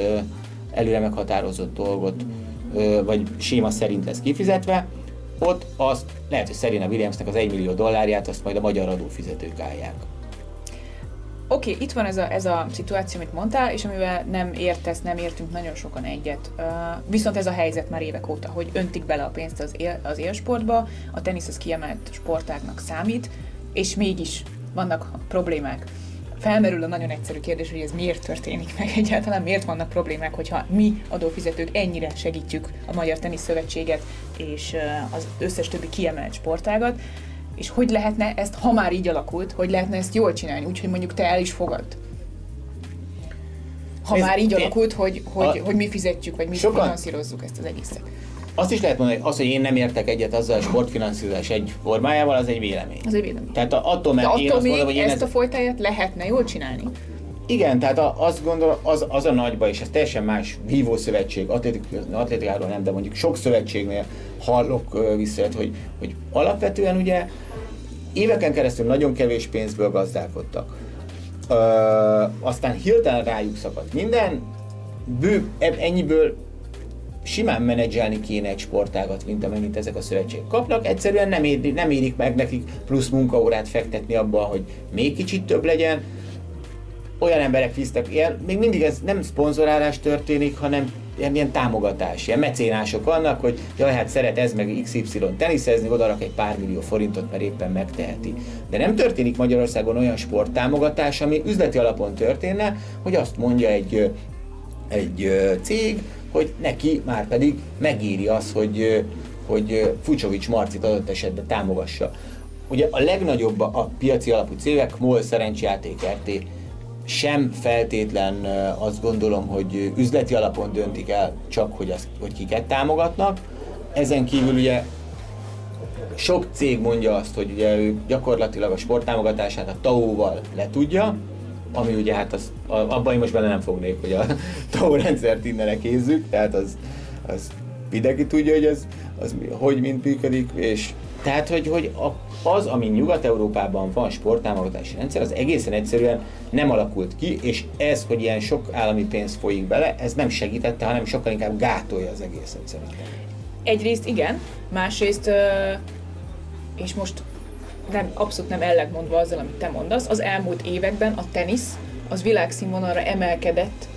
előre meghatározott dolgot, vagy séma szerint lesz kifizetve, ott azt lehet, hogy Serena Williamsnek az 1 millió dollárját azt majd a magyar adófizetők állják oké, okay, itt van ez a, ez a szituáció, amit mondtál, és amivel nem értesz, nem értünk nagyon sokan egyet. Uh, viszont ez a helyzet már évek óta, hogy öntik bele a pénzt az, él, az élsportba, a tenisz az kiemelt sportágnak számít, és mégis vannak problémák. Felmerül a nagyon egyszerű kérdés, hogy ez miért történik meg egyáltalán, miért vannak problémák, hogyha mi adófizetők ennyire segítjük a Magyar Tenisz Szövetséget és az összes többi kiemelt sportágat és hogy lehetne ezt, ha már így alakult, hogy lehetne ezt jól csinálni, úgyhogy mondjuk te el is fogad. Ha Ez már így alakult, hogy, hogy, a, hogy mi fizetjük, vagy mi sokan, finanszírozzuk ezt az egészet. Azt is lehet mondani, hogy az, hogy én nem értek egyet azzal a sportfinanszírozás egy formájával, az egy vélemény. Az egy vélemény. Tehát attól, mert De én attól azt mondom, hogy én ezt ez... a folytáját lehetne jól csinálni. Igen, tehát azt gondolom, az, az a nagyba, és ez teljesen más vívószövetség, atlétik, atlétikáról nem, de mondjuk sok szövetségnél hallok vissza, hogy, hogy alapvetően ugye éveken keresztül nagyon kevés pénzből gazdálkodtak. Ö, aztán hirtelen rájuk szakadt minden, bő, ennyiből simán menedzselni kéne egy sportágat, mint amennyit ezek a szövetségek kapnak. Egyszerűen nem, ér, nem érik meg nekik plusz munkaórát fektetni abban, hogy még kicsit több legyen. Olyan emberek visztek, ilyen, még mindig ez nem szponzorálás történik, hanem ilyen, ilyen támogatás, ilyen mecénások vannak, hogy jaj, hát szeret ez meg XY teniszezni, oda rak egy pár millió forintot, mert éppen megteheti. De nem történik Magyarországon olyan sporttámogatás, ami üzleti alapon történne, hogy azt mondja egy, egy cég, hogy neki már pedig megéri az, hogy, hogy Fucsovics Marcit adott esetben támogassa. Ugye a legnagyobb a piaci alapú cégek, MOL, Szerencsejáték, RT, sem feltétlen azt gondolom, hogy üzleti alapon döntik el csak, hogy, azt, hogy kiket támogatnak. Ezen kívül ugye sok cég mondja azt, hogy ugye ő gyakorlatilag a sporttámogatását a TAO-val letudja, ami ugye hát az, abban én most bele nem fognék, hogy a TAO rendszert innen kézzük, tehát az, az mindenki tudja, hogy ez az hogy mint működik, és tehát, hogy, hogy az, ami Nyugat-Európában van sporttámogatási rendszer, az egészen egyszerűen nem alakult ki, és ez, hogy ilyen sok állami pénz folyik bele, ez nem segítette, hanem sokkal inkább gátolja az egészet szerintem. Egyrészt igen, másrészt, és most nem, abszolút nem ellegmondva azzal, amit te mondasz, az elmúlt években a tenisz az világszínvonalra emelkedett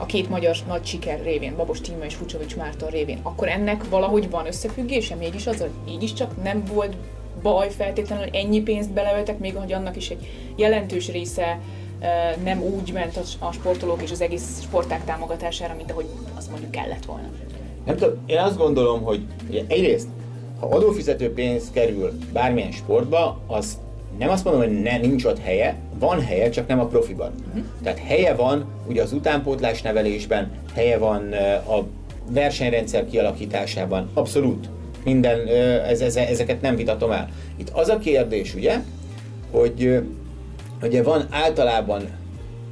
a két magyar nagy siker révén, Babos Tíma és Fucsovics Márton révén, akkor ennek valahogy van összefüggése mégis az, hogy mégiscsak nem volt baj feltétlenül, hogy ennyi pénzt beleöltek, még hogy annak is egy jelentős része nem úgy ment a sportolók és az egész sporták támogatására, mint ahogy azt mondjuk kellett volna. Nem tudom, én azt gondolom, hogy egyrészt, ha adófizető pénz kerül bármilyen sportba, az nem azt mondom, hogy ne, nincs ott helye, van helye, csak nem a profiban. Uh-huh. Tehát helye van ugye az utánpótlás nevelésben, helye van a versenyrendszer kialakításában, abszolút. Minden, ez, ez, ezeket nem vitatom el. Itt az a kérdés, ugye, hogy ugye van általában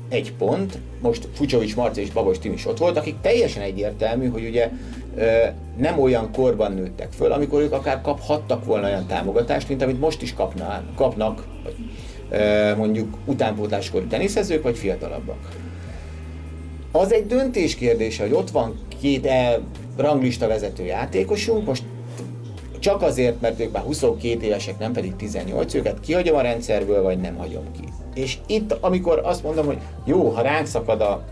egy pont, most Fucsovics Marci és Babos Tim is ott volt, akik teljesen egyértelmű, hogy ugye nem olyan korban nőttek föl, amikor ők akár kaphattak volna olyan támogatást, mint amit most is kapnál, kapnak, vagy mondjuk utánpótláskori teniszezők, vagy fiatalabbak. Az egy döntés kérdése, hogy ott van két e ranglista vezető játékosunk, most csak azért, mert ők már 22 évesek, nem pedig 18, őket kihagyom a rendszerből, vagy nem hagyom ki. És itt, amikor azt mondom, hogy jó, ha ránk szakad a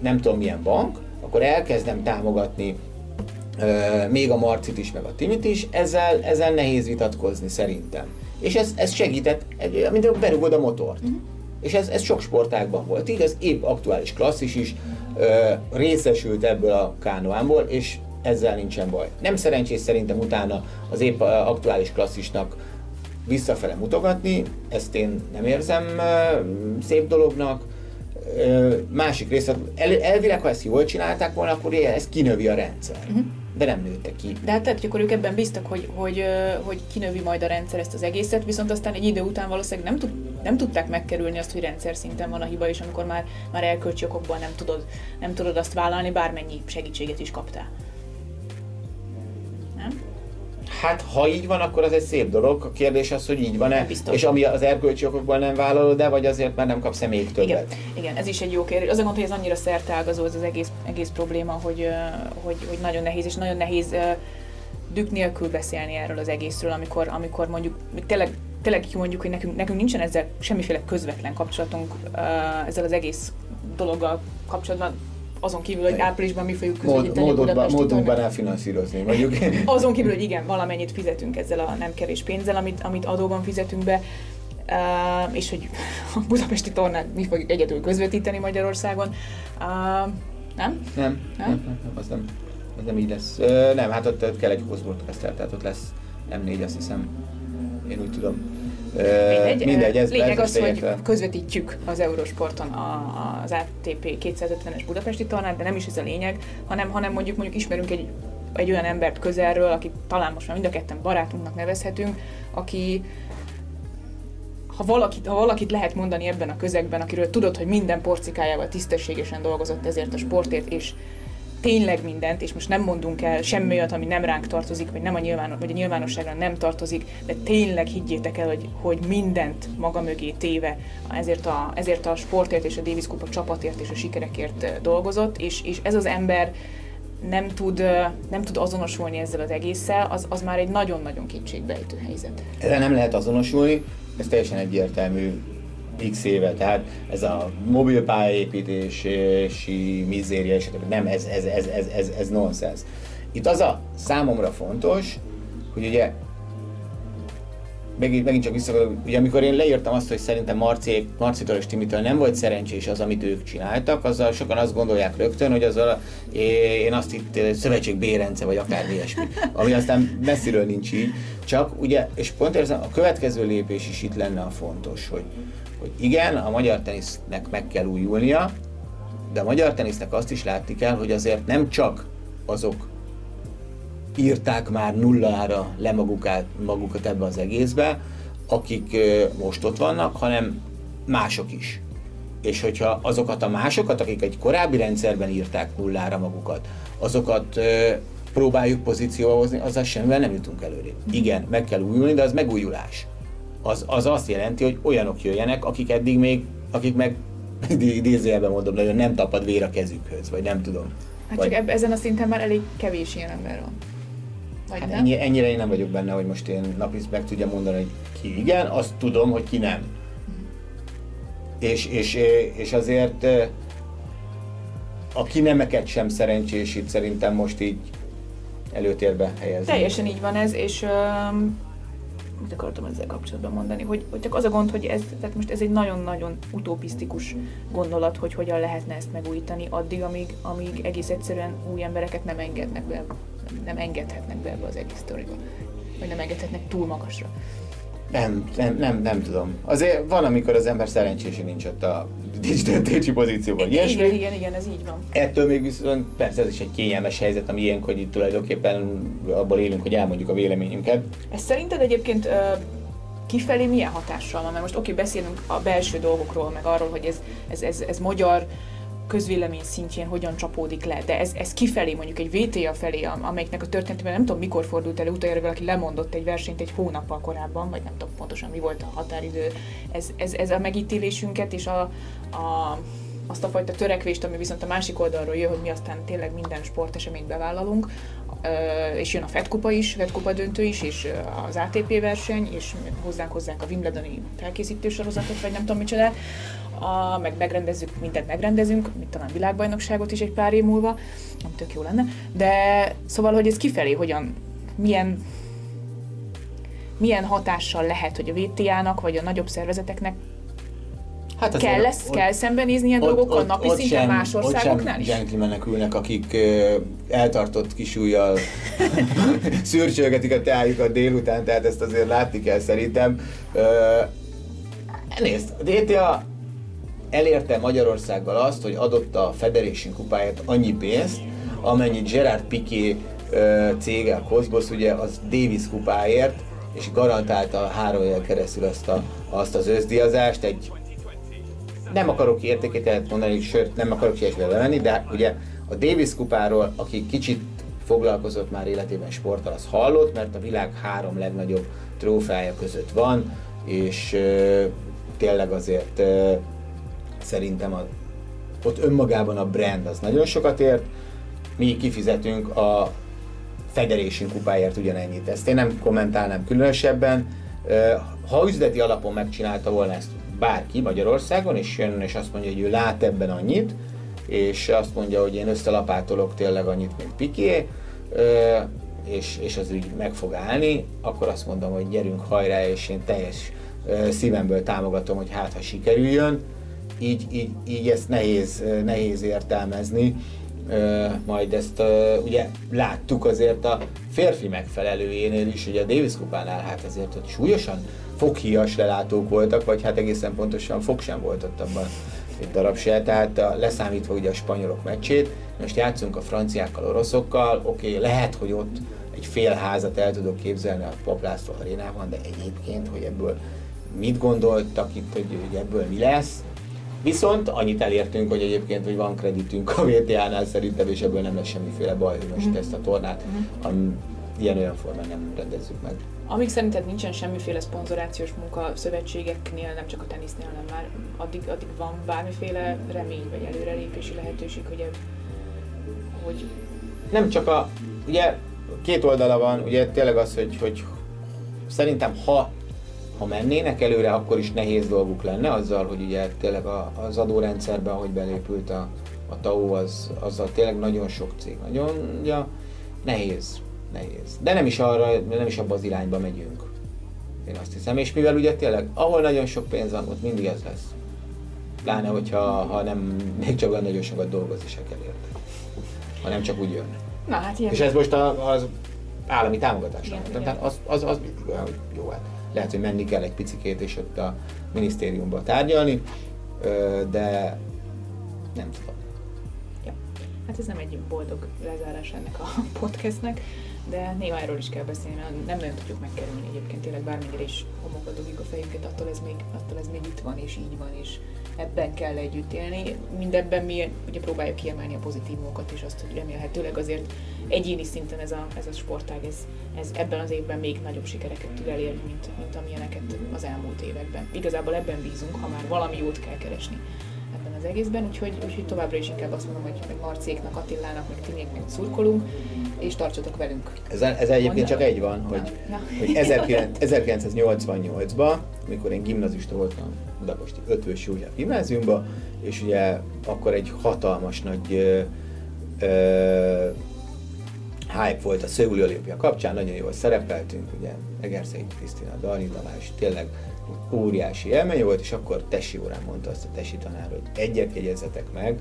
nem tudom milyen bank, akkor elkezdem támogatni euh, még a Marcit is, meg a Timit is, ezzel, ezzel nehéz vitatkozni szerintem. És ez, ez segített, mint berugod a motort. Uh-huh. És ez, ez sok sportágban volt így, az épp aktuális klasszis is ö, részesült ebből a kánoámból, és ezzel nincsen baj. Nem szerencsés szerintem utána az épp aktuális klasszisnak visszafele mutogatni, ezt én nem érzem szép dolognak. Másik része, el, elvileg, ha ezt jól csinálták volna, akkor ez kinövi a rendszer. Uh-huh de nem nőttek ki. De hát tehát, akkor ők ebben bíztak, hogy, hogy, hogy kinövi majd a rendszer ezt az egészet, viszont aztán egy idő után valószínűleg nem, tud, nem tudták megkerülni azt, hogy rendszer szinten van a hiba, és amikor már, már elkölcsi okokból nem tudod, nem tudod azt vállalni, bármennyi segítséget is kaptál. Hát, ha így van, akkor az egy szép dolog. A kérdés az, hogy így van-e, Biztos. és ami az erkölcsi okokból nem vállalod, de vagy azért, mert nem kapsz még többet. Igen, igen ez is egy jó kérdés. Az a gond, hogy ez annyira szertágazó ez az egész, egész probléma, hogy, hogy, hogy nagyon nehéz, és nagyon nehéz dük nélkül beszélni erről az egészről, amikor, amikor mondjuk tényleg tényleg mondjuk, hogy nekünk, nekünk nincsen ezzel semmiféle közvetlen kapcsolatunk ezzel az egész dologgal kapcsolatban azon kívül, hogy áprilisban mi fogjuk közvetíteni Mód, módodban, módunkban elfinanszírozni, mondjuk. azon kívül, hogy igen, valamennyit fizetünk ezzel a nem kevés pénzzel, amit, amit adóban fizetünk be, uh, és hogy a budapesti tornát mi fogjuk egyedül közvetíteni Magyarországon. Uh, nem? Nem, nem, nem, nem, az nem, az nem így lesz. Uh, nem, hát ott, ott kell egy hozbortesztel, tehát ott lesz M4, azt hiszem. Én úgy tudom. Mindegy, mindegy ez lényeg az, hogy közvetítjük az Eurosporton a, az ATP 250-es budapesti tornát, de nem is ez a lényeg, hanem, hanem mondjuk mondjuk ismerünk egy, egy olyan embert közelről, aki talán most már mind a ketten barátunknak nevezhetünk, aki, ha valakit, ha valakit lehet mondani ebben a közegben, akiről tudod, hogy minden porcikájával tisztességesen dolgozott ezért a sportért, és tényleg mindent, és most nem mondunk el semmi olyat, ami nem ránk tartozik, vagy, nem a, nyilvános, vagy a nyilvánosságra nem tartozik, de tényleg higgyétek el, hogy, hogy mindent maga mögé téve ezért a, ezért a sportért és a Davis Kupa csapatért és a sikerekért dolgozott, és, és ez az ember nem tud, nem tud azonosulni ezzel az egésszel, az, az már egy nagyon-nagyon kétségbejtő helyzet. Ezzel nem lehet azonosulni, ez teljesen egyértelmű x éve, tehát ez a mobilpályaépítési mizéria, és nem, ez, ez, ez, ez, ez, ez nonsens. Itt az a számomra fontos, hogy ugye megint, megint csak vissza, ugye amikor én leírtam azt, hogy szerintem Marci, Marcitól és Timitől nem volt szerencsés az, amit ők csináltak, azzal sokan azt gondolják rögtön, hogy azzal én azt itt szövetség bérence, vagy akár ilyesmi, ami aztán messziről nincs így. Csak ugye, és pont érzem, a következő lépés is itt lenne a fontos, hogy, hogy igen, a magyar tenisznek meg kell újulnia, de a magyar tenisznek azt is látni kell, hogy azért nem csak azok írták már nullára le magukat, magukat ebbe az egészbe, akik most ott vannak, hanem mások is. És hogyha azokat a másokat, akik egy korábbi rendszerben írták nullára magukat, azokat próbáljuk pozícióba hozni, azzal semmivel nem jutunk előre. Igen, meg kell újulni, de az megújulás. Az, az azt jelenti, hogy olyanok jöjjenek, akik eddig még, akik meg idézőjelben mondom, nagyon nem tapad vér a kezükhöz, vagy nem tudom. Hát vagy... csak eb- ezen a szinten már elég kevés ilyen ember van. Vagy hát ennyi, ennyire én nem vagyok benne, hogy most én napis meg tudja mondani, hogy ki igen, azt tudom, hogy ki nem. És, és, és azért a kinemeket sem szerencsés itt szerintem most így előtérbe helyezni. Teljesen így van ez, és um, mit akartam ezzel kapcsolatban mondani, hogy, hogy csak az a gond, hogy ez, tehát most ez egy nagyon-nagyon utopisztikus gondolat, hogy hogyan lehetne ezt megújítani addig, amíg, amíg egész egyszerűen új embereket nem engednek be nem engedhetnek be ebbe az egész sztoriba. Vagy nem engedhetnek túl magasra. Nem, nem, nem, nem tudom. Azért van, amikor az ember szerencsés, hogy nincs ott a döntési pozícióban. Igen, Ilyesmi. igen, igen, igen, ez így van. Ettől még viszont persze ez is egy kényelmes helyzet, ami ilyen, hogy itt tulajdonképpen abból élünk, hogy elmondjuk a véleményünket. Ez szerinted egyébként kifelé milyen hatással van? Mert most oké, beszélünk a belső dolgokról, meg arról, hogy ez, ez, ez, ez magyar közvélemény szintjén hogyan csapódik le, de ez, ez kifelé, mondjuk egy VTA felé, amelyiknek a történetében nem tudom mikor fordult elő, utoljára valaki lemondott egy versenyt egy hónappal korábban, vagy nem tudom pontosan mi volt a határidő, ez, ez, ez a megítélésünket és a, a azt a fajta törekvést, ami viszont a másik oldalról jön, hogy mi aztán tényleg minden sporteseményt bevállalunk, és jön a Fed Kupa is, Fed Kupa döntő is, és az ATP verseny, és hozzánk hozzánk a Wimbledoni felkészítő sorozatot, vagy nem tudom micsoda, a, meg megrendezzük, mindent megrendezünk, mint talán világbajnokságot is egy pár év múlva, ami tök jó lenne, de szóval, hogy ez kifelé hogyan, milyen milyen hatással lehet, hogy a VTA-nak vagy a nagyobb szervezeteknek Hát kell, lesz, ott, kell szembenézni ilyen ott, dolgokkal ott, napi ott szinten sem, más országoknál is? gentlemenek ülnek, akik uh, eltartott kisújjal szürcsölgetik a teájukat délután, tehát ezt azért látni kell szerintem. Uh, nézd, a DTA elérte Magyarországgal azt, hogy adott a Federation kupáját annyi pénzt, amennyit Gerard Piqué cége, a Cosmos, ugye az Davis kupáért, és garantálta három év keresztül azt, a, azt az összdiazást, egy nem akarok értékét mondani, sőt nem akarok ilyesmibe bemenni, de ugye a Davis kupáról, aki kicsit foglalkozott már életében sporttal, az hallott, mert a világ három legnagyobb trófeája között van, és uh, tényleg azért uh, szerintem a, ott önmagában a brand az nagyon sokat ért, mi kifizetünk a Federation kupáért ugyanennyit. Ezt én nem kommentálnám különösebben. Ha üzleti alapon megcsinálta volna ezt bárki Magyarországon, és jön és azt mondja, hogy ő lát ebben annyit, és azt mondja, hogy én összelapátolok tényleg annyit, mint Piqué, és, és az úgy meg fog állni, akkor azt mondom, hogy gyerünk hajrá, és én teljes szívemből támogatom, hogy hát ha sikerüljön így, így, így ezt nehéz, nehéz értelmezni. Majd ezt ugye láttuk azért a férfi megfelelőjénél is, hogy a Davis kupánál hát azért ott súlyosan foghíjas lelátók voltak, vagy hát egészen pontosan fog sem volt ott abban egy darab se, tehát a, leszámítva ugye a spanyolok meccsét, most játszunk a franciákkal, oroszokkal, oké, okay, lehet, hogy ott egy fél házat el tudok képzelni a Paplászló arénában, de egyébként, hogy ebből mit gondoltak itt, hogy, hogy ebből mi lesz, Viszont annyit elértünk, hogy egyébként hogy van kreditünk a VTA-nál szerintem, és ebből nem lesz semmiféle baj, hogy most mm. ezt a tornát mm. ilyen-olyan formán nem rendezzük meg. Amíg szerinted nincsen semmiféle szponzorációs munka szövetségeknél, nem csak a tenisznél, hanem már addig, addig van bármiféle remény vagy előrelépési lehetőség, hogy, hogy... Nem csak a... Ugye két oldala van, ugye tényleg az, hogy, hogy szerintem ha ha mennének előre, akkor is nehéz dolguk lenne azzal, hogy ugye tényleg az adórendszerben, ahogy belépült a, a TAO, az, azzal tényleg nagyon sok cég, nagyon, ja, nehéz, nehéz. De nem is arra, nem is abba az irányba megyünk. Én azt hiszem. És mivel ugye tényleg, ahol nagyon sok pénz van, ott mindig ez lesz. Pláne, hogyha ha nem, még csak olyan nagyon sokat dolgozni se kell érte. Ha nem csak úgy jönne. Na hát ilyen. És ez most a, az állami támogatás. Igen, Igen. Tehát az, az, az hogy jó, hát lehet, hogy menni kell egy picikét és ott a minisztériumba tárgyalni, de nem tudom. Ja. Hát ez nem egy boldog lezárás ennek a podcastnek, de néha erről is kell beszélni, mert nem nagyon tudjuk megkerülni egyébként tényleg bármennyire is dobjuk a fejünket, attól ez, még, attól ez még itt van és így van, és ebben kell együtt élni. Mindebben mi ugye próbáljuk kiemelni a pozitívumokat és azt, hogy remélhetőleg azért egyéni szinten ez a, ez a sportág, ez, ez ebben az évben még nagyobb sikereket tud elérni, mint, mint amilyeneket az elmúlt években. Igazából ebben bízunk, ha már valami jót kell keresni az egészben, úgyhogy, úgyhogy továbbra is inkább azt mondom, hogy meg Marcéknak, Attilának, meg Tinéknek szurkolunk, és tartsatok velünk. Ez, ez egyébként csak egy van, hogy, Na. hogy 1900 1988-ban, amikor én gimnazista voltam Budapesti Ötvös József gimnáziumban, és ugye akkor egy hatalmas nagy ö, ö, hype volt a Szöuli olimpia kapcsán, nagyon jól szerepeltünk, ugye Egerszegi Krisztina, Dani Tamás, tényleg óriási élmény volt, és akkor Tesi órán mondta azt a Tesi tanár, hogy egyet jegyezzetek meg,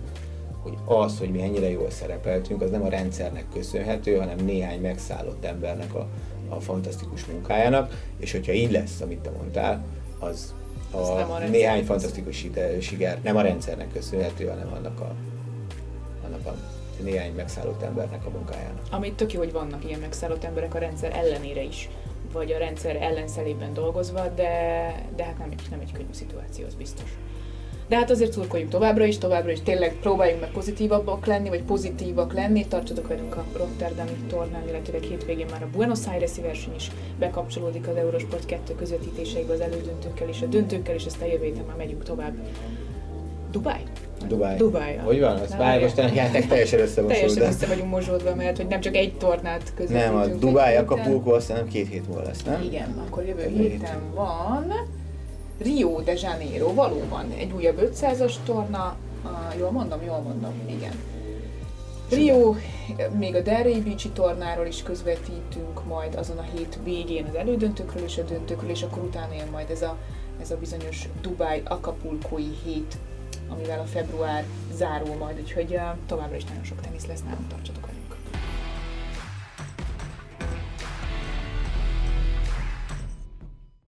hogy az, hogy mi ennyire jól szerepeltünk, az nem a rendszernek köszönhető, hanem néhány megszállott embernek a, a fantasztikus munkájának, és hogyha így lesz, amit te mondtál, az a, a néhány fantasztikus siker nem a rendszernek köszönhető, hanem annak a, annak a néhány megszállott embernek a munkájának. Amit tök jó, hogy vannak ilyen megszállott emberek a rendszer ellenére is, vagy a rendszer ellenszelében dolgozva, de, de hát nem nem egy könnyű szituáció, az biztos. De hát azért szurkoljunk továbbra is, továbbra is tényleg próbáljunk meg pozitívabbak lenni, vagy pozitívak lenni, tartsatok velünk a Rotterdami tornán, illetőleg hétvégén már a Buenos Aires-i verseny is bekapcsolódik az Eurosport 2 közvetítéseibe az elődöntőkkel és a döntőkkel, és aztán jövő héten már megyünk tovább. Dubáj? Dubáj. Dubáj. Hogy van? Az Nem, már most játék teljesen összemosult. Teljesen össze vagyunk mosódva, mert hogy nem csak egy tornát közvetítünk. Nem, a Dubáj. Acapulco azt hiszem két hét múlva lesz, nem? Igen, akkor jövő héten van Rio de Janeiro, valóban egy újabb 500-as torna, ah, jól mondom, jól mondom, igen. Rio, még a Delray Beach-i tornáról is közvetítünk majd azon a hét végén az elődöntőkről és a döntőkről, és akkor utána jön majd ez a, ez a bizonyos Dubai Acapulcói hét, amivel a február zárul majd, úgyhogy továbbra is nagyon sok tenisz lesz nálunk, tartsatok velünk.